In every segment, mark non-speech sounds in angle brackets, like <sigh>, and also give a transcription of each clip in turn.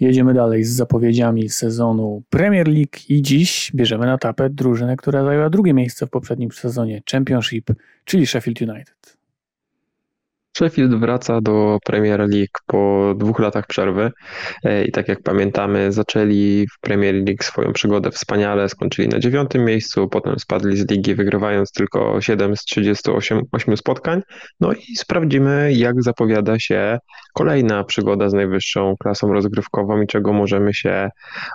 Jedziemy dalej z zapowiedziami sezonu Premier League i dziś bierzemy na tapet drużynę, która zajęła drugie miejsce w poprzednim sezonie Championship, czyli Sheffield United. Sheffield wraca do Premier League po dwóch latach przerwy e, i tak jak pamiętamy, zaczęli w Premier League swoją przygodę wspaniale, skończyli na dziewiątym miejscu, potem spadli z ligi, wygrywając tylko 7 z 38 8 spotkań. No i sprawdzimy, jak zapowiada się kolejna przygoda z najwyższą klasą rozgrywkową i czego możemy się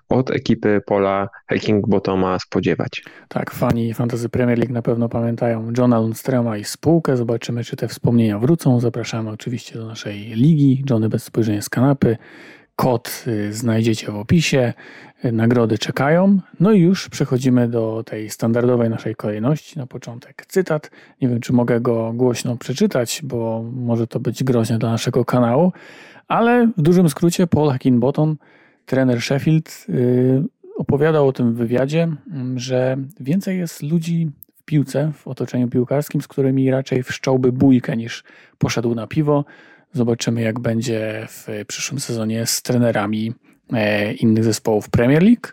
od ekipy Pola Hacking-Botoma spodziewać. Tak, fani Fantasy Premier League na pewno pamiętają Johna Lundströma i spółkę. Zobaczymy, czy te wspomnienia wrócą. Zapraszamy oczywiście do naszej ligi. Johnny bez spojrzenia z kanapy. Kod y, znajdziecie w opisie. Y, nagrody czekają. No i już przechodzimy do tej standardowej naszej kolejności. Na początek cytat. Nie wiem, czy mogę go głośno przeczytać, bo może to być groźne dla naszego kanału. Ale w dużym skrócie Paul Hackinbottom, trener Sheffield, y, opowiadał o tym wywiadzie, mm, że więcej jest ludzi w piłce, w otoczeniu piłkarskim, z którymi raczej wszcząłby bójkę niż poszedł na piwo. Zobaczymy, jak będzie w przyszłym sezonie z trenerami e, innych zespołów Premier League.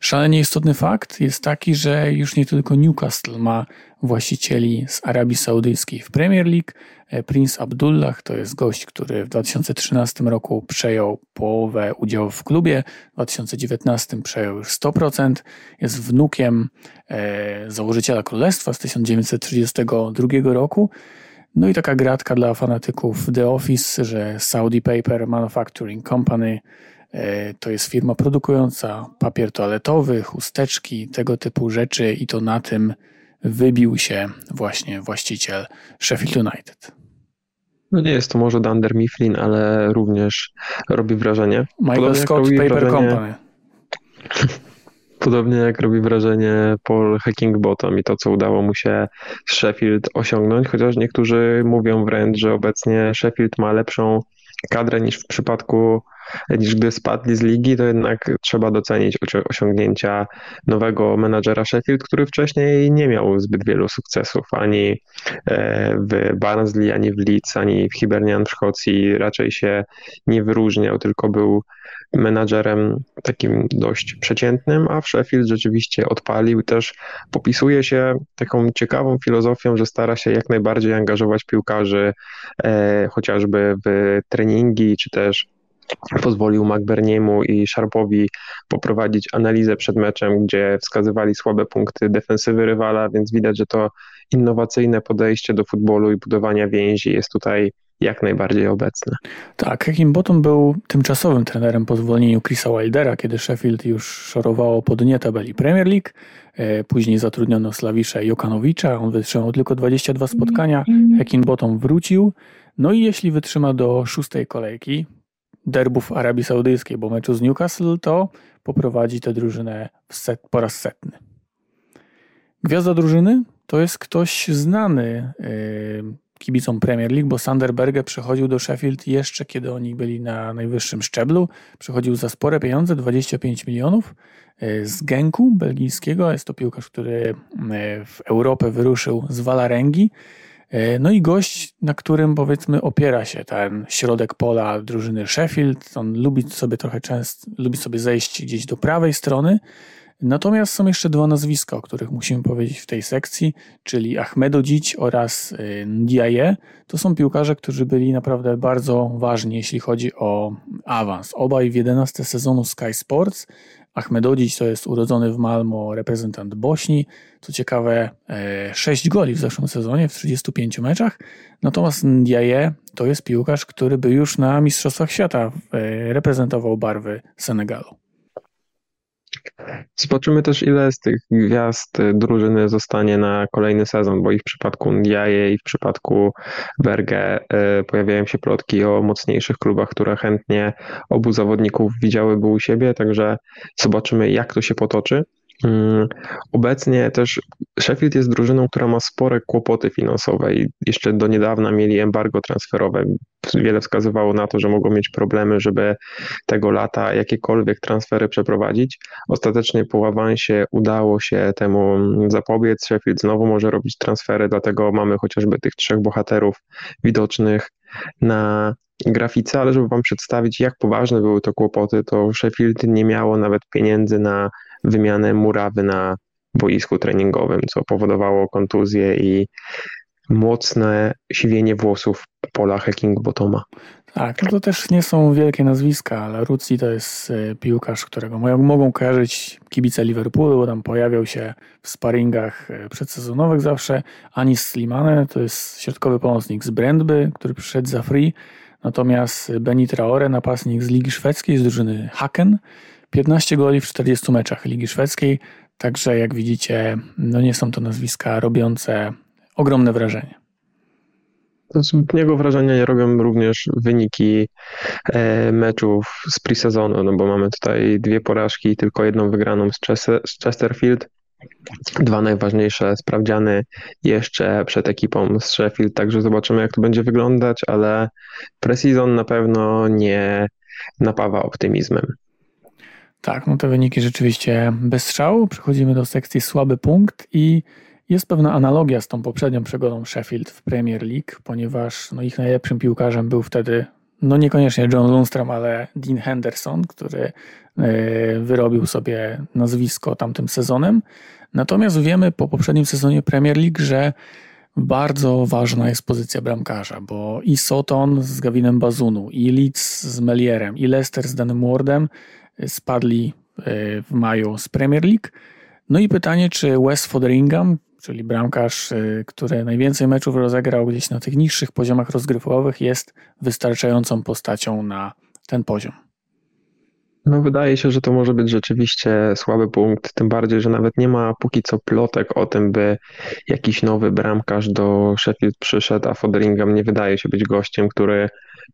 Szalenie istotny fakt jest taki, że już nie tylko Newcastle ma właścicieli z Arabii Saudyjskiej w Premier League. E, Prince Abdullah to jest gość, który w 2013 roku przejął połowę udziałów w klubie, w 2019 przejął już 100%, jest wnukiem e, założyciela królestwa z 1932 roku. No i taka gratka dla fanatyków The Office, że Saudi Paper Manufacturing Company to jest firma produkująca papier toaletowy, chusteczki, tego typu rzeczy i to na tym wybił się właśnie właściciel Sheffield United. No nie jest to może Dunder Mifflin, ale również robi wrażenie. Michael Podobnie Scott Paper wrażenie... Company. <laughs> Podobnie jak robi wrażenie Paul Hackingbottom i to, co udało mu się z Sheffield osiągnąć, chociaż niektórzy mówią wręcz, że obecnie Sheffield ma lepszą kadrę niż w przypadku niż gdy spadli z ligi, to jednak trzeba docenić osiągnięcia nowego menadżera Sheffield, który wcześniej nie miał zbyt wielu sukcesów ani e, w Barnsley, ani w Leeds, ani w Hibernian w Szkocji. Raczej się nie wyróżniał, tylko był menadżerem takim dość przeciętnym, a w Sheffield rzeczywiście odpalił. Też popisuje się taką ciekawą filozofią, że stara się jak najbardziej angażować piłkarzy e, chociażby w treningi, czy też pozwolił McBurniemu i Sharpowi poprowadzić analizę przed meczem, gdzie wskazywali słabe punkty defensywy rywala, więc widać, że to innowacyjne podejście do futbolu i budowania więzi jest tutaj jak najbardziej obecne. Tak, Bottom był tymczasowym trenerem po zwolnieniu Chrisa Wildera, kiedy Sheffield już szorowało po dnie tabeli Premier League. E, później zatrudniono Slawisza Jokanowicza, on wytrzymał tylko 22 spotkania. Bottom wrócił. No i jeśli wytrzyma do szóstej kolejki, derbów Arabii Saudyjskiej, bo meczu z Newcastle, to poprowadzi tę drużynę set, po raz setny. Gwiazda drużyny to jest ktoś znany yy, kibicom Premier League, bo Sander Berge przychodził do Sheffield jeszcze kiedy oni byli na najwyższym szczeblu. Przychodził za spore pieniądze, 25 milionów yy, z Genku belgijskiego. Jest to piłkarz, który yy, w Europę wyruszył z Valarengi. E, no i gość, na którym powiedzmy opiera się ten środek pola drużyny Sheffield. On lubi sobie trochę często, lubi sobie zejść gdzieś do prawej strony. Natomiast są jeszcze dwa nazwiska, o których musimy powiedzieć w tej sekcji, czyli Ahmedodzić oraz e, Ndiaye. To są piłkarze, którzy byli naprawdę bardzo ważni, jeśli chodzi o awans. Obaj w 11 sezonu Sky Sports Ahmedodzić to jest urodzony w Malmo reprezentant Bośni. Co ciekawe, 6 e, goli w zeszłym sezonie w 35 meczach. Natomiast Ndiaye to jest piłkarz, który by już na Mistrzostwach Świata e, reprezentował barwy Senegalu. Zobaczymy też, ile z tych gwiazd drużyny zostanie na kolejny sezon, bo i w przypadku Ndiaye, i w przypadku Berge e, pojawiają się plotki o mocniejszych klubach, które chętnie obu zawodników widziałyby u siebie, także zobaczymy, jak to się potoczy. Mm, obecnie też Sheffield jest drużyną, która ma spore kłopoty finansowe i jeszcze do niedawna mieli embargo transferowe. Wiele wskazywało na to, że mogą mieć problemy, żeby tego lata jakiekolwiek transfery przeprowadzić. Ostatecznie po awansie udało się temu zapobiec. Sheffield znowu może robić transfery, dlatego mamy chociażby tych trzech bohaterów widocznych na grafice, ale żeby wam przedstawić, jak poważne były to kłopoty, to Sheffield nie miało nawet pieniędzy na wymianę murawy na boisku treningowym, co powodowało kontuzje i mocne siwienie włosów pola Hacking-Botoma. Tak, no to też nie są wielkie nazwiska, ale Rucci to jest e, piłkarz, którego mogą kojarzyć kibice Liverpoolu, bo tam pojawiał się w sparingach e, przedsezonowych zawsze. Anis Slimane to jest środkowy pomocnik z Brandby, który przyszedł za free. Natomiast Beni Traore, napastnik z Ligi Szwedzkiej, z drużyny Haken, 15 goli w 40 meczach Ligi Szwedzkiej. Także jak widzicie, no nie są to nazwiska robiące ogromne wrażenie. Zbytniego wrażenia nie robią również wyniki e, meczów z pre-sezonu, no bo mamy tutaj dwie porażki i tylko jedną wygraną z Chesterfield. Dwa najważniejsze sprawdziany jeszcze przed ekipą z Sheffield, także zobaczymy jak to będzie wyglądać, ale pre-season na pewno nie napawa optymizmem. Tak, no te wyniki rzeczywiście bez strzału. Przechodzimy do sekcji słaby punkt i jest pewna analogia z tą poprzednią przygodą Sheffield w Premier League, ponieważ no, ich najlepszym piłkarzem był wtedy no niekoniecznie John Lundstrom, ale Dean Henderson, który e, wyrobił sobie nazwisko tamtym sezonem. Natomiast wiemy po poprzednim sezonie Premier League, że bardzo ważna jest pozycja bramkarza, bo i Soton z Gavinem Bazunu, i Leeds z Melierem, i Leicester z Danym Wardem spadli e, w maju z Premier League. No i pytanie, czy West Foderingham, czyli bramkarz, y, który najwięcej meczów rozegrał gdzieś na tych niższych poziomach rozgrywkowych, jest wystarczającą postacią na ten poziom. No wydaje się, że to może być rzeczywiście słaby punkt, tym bardziej, że nawet nie ma póki co plotek o tym, by jakiś nowy bramkarz do Sheffield przyszedł, a Foderingham nie wydaje się być gościem, który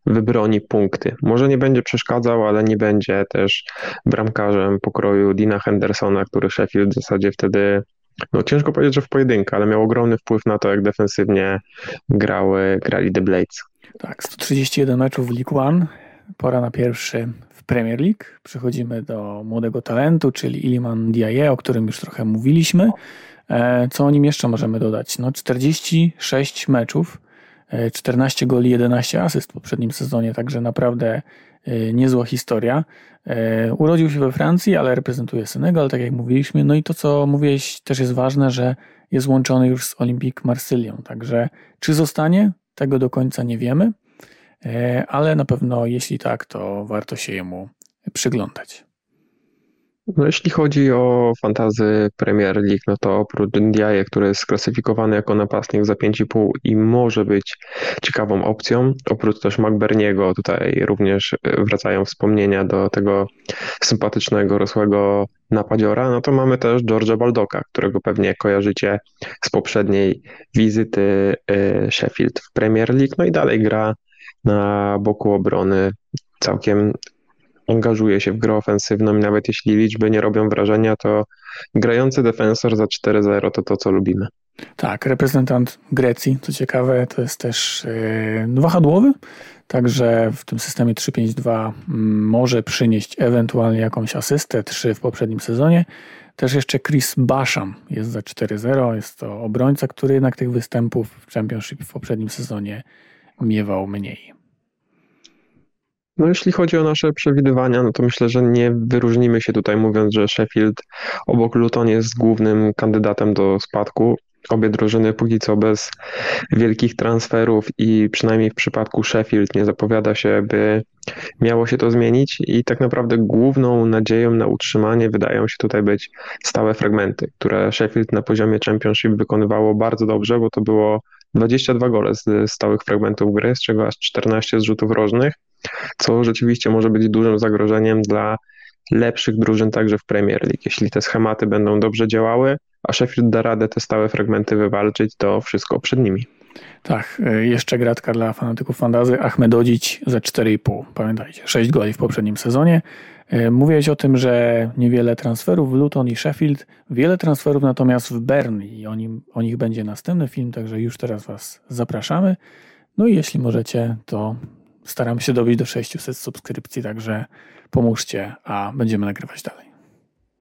wybroni punkty. Może nie będzie przeszkadzał, ale nie będzie też bramkarzem pokroju Dina Hendersona, który Sheffield w zasadzie wtedy no ciężko powiedzieć, że w pojedynkę, ale miał ogromny wpływ na to, jak defensywnie grały, grali The Blades. Tak, 131 meczów w League One, pora na pierwszy w Premier League. Przechodzimy do młodego talentu, czyli Iliman Diaye, o którym już trochę mówiliśmy. E, co o nim jeszcze możemy dodać? No 46 meczów, 14 e, goli, 11 asyst w poprzednim sezonie, także naprawdę e, niezła historia. E, urodził się we Francji, ale reprezentuje Senegal, tak jak mówiliśmy. No i to, co mówiłeś, też jest ważne, że jest łączony już z Olympique Marsylią. Także czy zostanie? Tego do końca nie wiemy, ale na pewno jeśli tak, to warto się jemu przyglądać. No jeśli chodzi o fantazy Premier League, no to oprócz Ndiaye, który jest sklasyfikowany jako napastnik za 5,5 i może być ciekawą opcją, oprócz też McBerniego, tutaj również e, wracają wspomnienia do tego sympatycznego, rosłego napadziora, no to mamy też George'a Baldoka, którego pewnie kojarzycie z poprzedniej wizyty e, Sheffield w Premier League, no i dalej gra na boku obrony całkiem angażuje się w grę ofensywną i nawet jeśli liczby nie robią wrażenia, to grający defensor za 4-0 to to, co lubimy. Tak, reprezentant Grecji, co ciekawe, to jest też yy, wahadłowy, także w tym systemie 3-5-2 mm, może przynieść ewentualnie jakąś asystę, 3 w poprzednim sezonie. Też jeszcze Chris Basham jest za 4-0, jest to obrońca, który jednak tych występów w Championship w poprzednim sezonie miewał mniej. No jeśli chodzi o nasze przewidywania, no to myślę, że nie wyróżnimy się tutaj mówiąc, że Sheffield obok Luton jest głównym kandydatem do spadku. Obie drużyny póki co bez wielkich transferów i przynajmniej w przypadku Sheffield nie zapowiada się, by miało się to zmienić i tak naprawdę główną nadzieją na utrzymanie wydają się tutaj być stałe fragmenty, które Sheffield na poziomie Championship wykonywało bardzo dobrze, bo to było 22 gole z stałych fragmentów gry, z czego aż 14 z rzutów rożnych co rzeczywiście może być dużym zagrożeniem dla lepszych drużyn także w Premier League. Jeśli te schematy będą dobrze działały, a Sheffield da radę te stałe fragmenty wywalczyć, to wszystko przed nimi. Tak, y, jeszcze gratka dla fanatyków fantazy. Ahmedodzić za 4,5. Pamiętajcie, 6 goli w poprzednim sezonie. Y, mówiłeś o tym, że niewiele transferów w Luton i Sheffield, wiele transferów natomiast w Bern i o, nim, o nich będzie następny film, także już teraz Was zapraszamy. No i jeśli możecie, to Staramy się dobić do 600 subskrypcji, także pomóżcie, a będziemy nagrywać dalej.